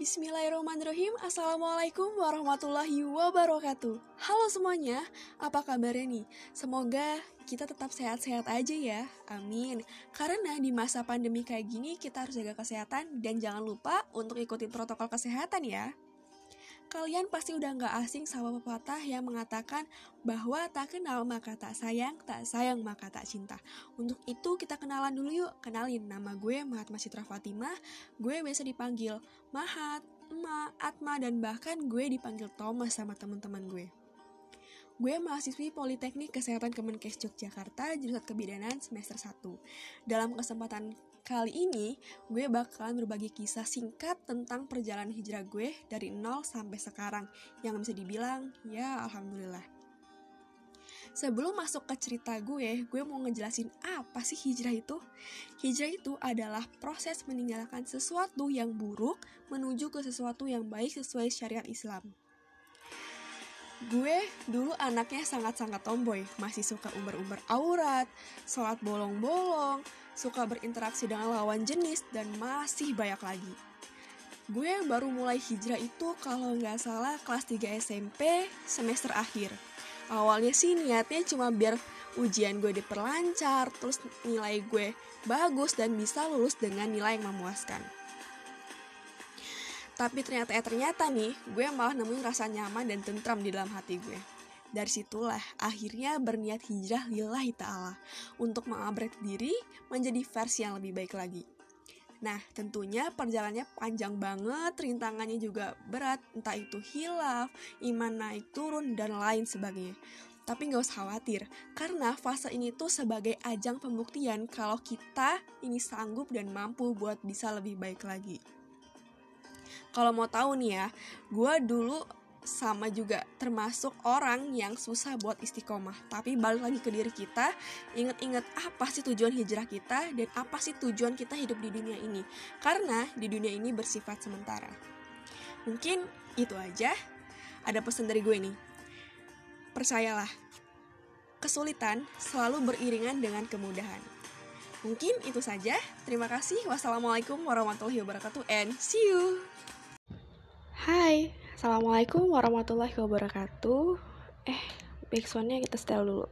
Bismillahirrahmanirrahim. Assalamualaikum warahmatullahi wabarakatuh. Halo semuanya, apa kabarnya nih? Semoga kita tetap sehat-sehat aja ya, amin. Karena di masa pandemi kayak gini kita harus jaga kesehatan. Dan jangan lupa untuk ikutin protokol kesehatan ya Kalian pasti udah gak asing sama pepatah yang mengatakan bahwa tak kenal maka tak sayang, tak sayang maka tak cinta. Untuk itu kita kenalan dulu yuk. Kenalin, nama gue Mahat Masitra Fatimah. Gue biasa dipanggil Mahat, Ma, Atma, dan bahkan gue dipanggil Thomas sama teman-teman gue. Gue mahasiswi Politeknik Kesehatan Kemenkes Yogyakarta, jurusan Kebidanan semester 1. Dalam kesempatan kali ini, gue bakalan berbagi kisah singkat tentang perjalanan hijrah gue dari nol sampai sekarang, yang bisa dibilang, ya alhamdulillah. Sebelum masuk ke cerita gue, gue mau ngejelasin apa sih hijrah itu? Hijrah itu adalah proses meninggalkan sesuatu yang buruk menuju ke sesuatu yang baik sesuai syariat Islam. Gue dulu anaknya sangat-sangat tomboy, masih suka umbar-umbar aurat, sholat bolong-bolong, suka berinteraksi dengan lawan jenis, dan masih banyak lagi. Gue baru mulai hijrah itu kalau nggak salah kelas 3 SMP semester akhir. Awalnya sih niatnya cuma biar ujian gue diperlancar, terus nilai gue bagus dan bisa lulus dengan nilai yang memuaskan. Tapi ternyata eh ternyata nih, gue malah nemuin rasa nyaman dan tentram di dalam hati gue. Dari situlah akhirnya berniat hijrah lillahi ta'ala untuk mengupgrade diri menjadi versi yang lebih baik lagi. Nah, tentunya perjalanannya panjang banget, rintangannya juga berat, entah itu hilaf, iman naik turun, dan lain sebagainya. Tapi nggak usah khawatir, karena fase ini tuh sebagai ajang pembuktian kalau kita ini sanggup dan mampu buat bisa lebih baik lagi. Kalau mau tahu nih ya, gue dulu sama juga termasuk orang yang susah buat istiqomah. Tapi balik lagi ke diri kita, inget-inget apa sih tujuan hijrah kita dan apa sih tujuan kita hidup di dunia ini. Karena di dunia ini bersifat sementara. Mungkin itu aja. Ada pesan dari gue nih. Percayalah, kesulitan selalu beriringan dengan kemudahan. Mungkin itu saja. Terima kasih. Wassalamualaikum warahmatullahi wabarakatuh and see you. Hai, Assalamualaikum warahmatullahi wabarakatuh. Eh, backsoundnya kita setel dulu.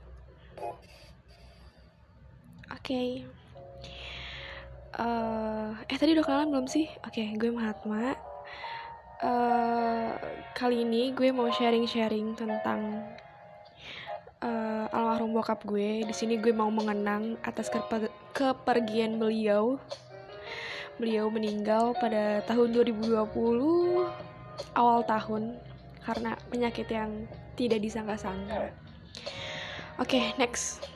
Oke. Okay. uh, Eh, tadi udah kenalan belum sih? Oke, okay, gue Mahatma. Uh, Kali ini gue mau sharing-sharing tentang uh, almarhum bokap gue. Di sini gue mau mengenang atas keper kepergian beliau. Beliau meninggal pada tahun 2020 awal tahun karena penyakit yang tidak disangka-sangka. Oke, okay, next.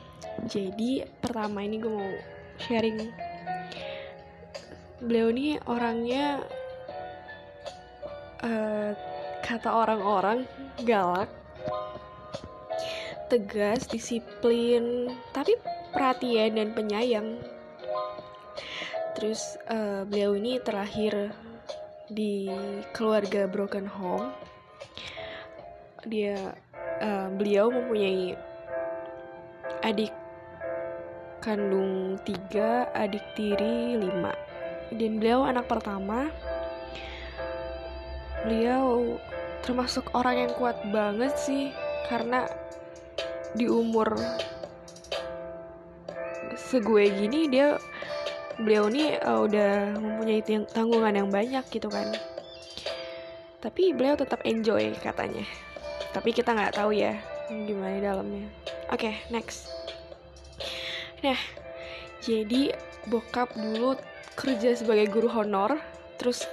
Jadi pertama ini gue mau sharing. Beliau ini orangnya uh, kata orang-orang galak, tegas, disiplin, tapi perhatian dan penyayang. Terus uh, beliau ini terakhir di keluarga broken home dia uh, beliau mempunyai adik kandung tiga adik tiri lima. Dan beliau anak pertama. Beliau termasuk orang yang kuat banget sih karena di umur segue gini dia beliau ini uh, udah mempunyai tanggungan yang banyak gitu kan. Tapi beliau tetap enjoy katanya. Tapi kita nggak tahu ya gimana dalamnya. Oke okay, next. Nah jadi bokap dulu kerja sebagai guru honor terus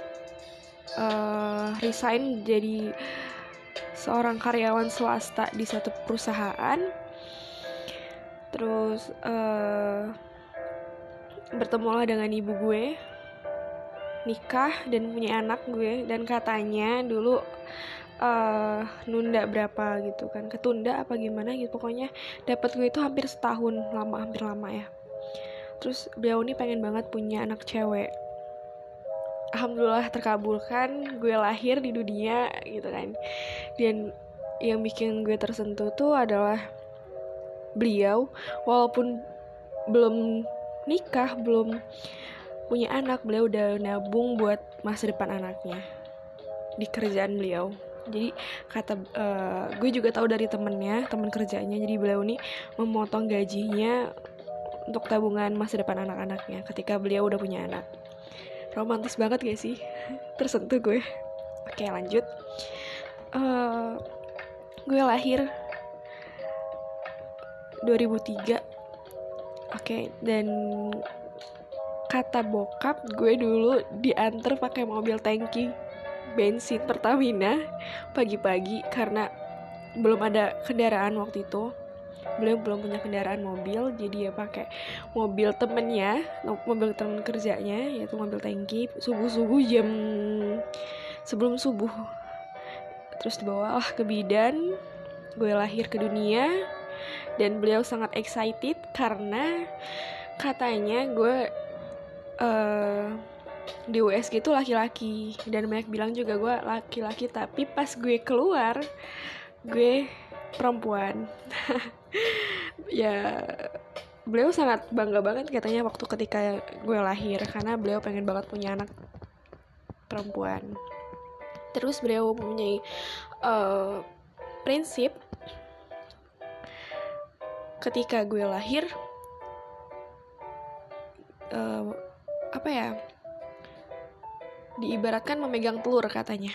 uh, resign jadi seorang karyawan swasta di satu perusahaan. Terus uh, bertemulah dengan ibu gue nikah dan punya anak gue dan katanya dulu uh, nunda berapa gitu kan ketunda apa gimana gitu pokoknya dapat gue itu hampir setahun lama hampir lama ya. Terus beliau ini pengen banget punya anak cewek. Alhamdulillah terkabulkan gue lahir di dunia gitu kan. Dan yang bikin gue tersentuh tuh adalah beliau walaupun belum nikah belum punya anak beliau udah nabung buat masa depan anaknya di kerjaan beliau. Jadi kata uh, gue juga tahu dari temennya teman kerjanya jadi beliau ini memotong gajinya untuk tabungan masa depan anak-anaknya ketika beliau udah punya anak. Romantis banget gak sih? Tersentuh gue. Oke lanjut. Uh, gue lahir 2003 oke dan kata bokap gue dulu diantar pakai mobil tangki bensin Pertamina pagi-pagi karena belum ada kendaraan waktu itu. Beliau belum punya kendaraan mobil jadi ya pakai mobil temennya mobil temen kerjanya yaitu mobil tangki subuh subuh jam sebelum subuh. Terus dibawa ke bidan gue lahir ke dunia dan beliau sangat excited karena katanya gue uh, di USG itu laki-laki. Dan banyak bilang juga gue laki-laki tapi pas gue keluar gue perempuan. Ya beliau sangat bangga banget katanya waktu ketika gue lahir karena beliau pengen banget punya anak perempuan. Terus beliau mempunyai uh, prinsip ketika gue lahir uh, apa ya diibaratkan memegang telur katanya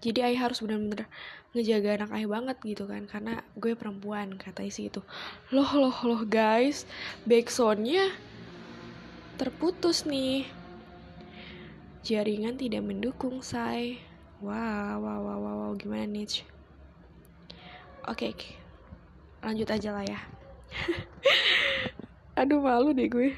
jadi ayah harus benar-benar ngejaga anak ayah banget gitu kan karena gue perempuan kata isi itu loh loh loh guys backsoundnya terputus nih jaringan tidak mendukung say wow wow wow wow, wow. gimana nih oke okay, okay. Lanjut aja lah ya. Aduh malu deh gue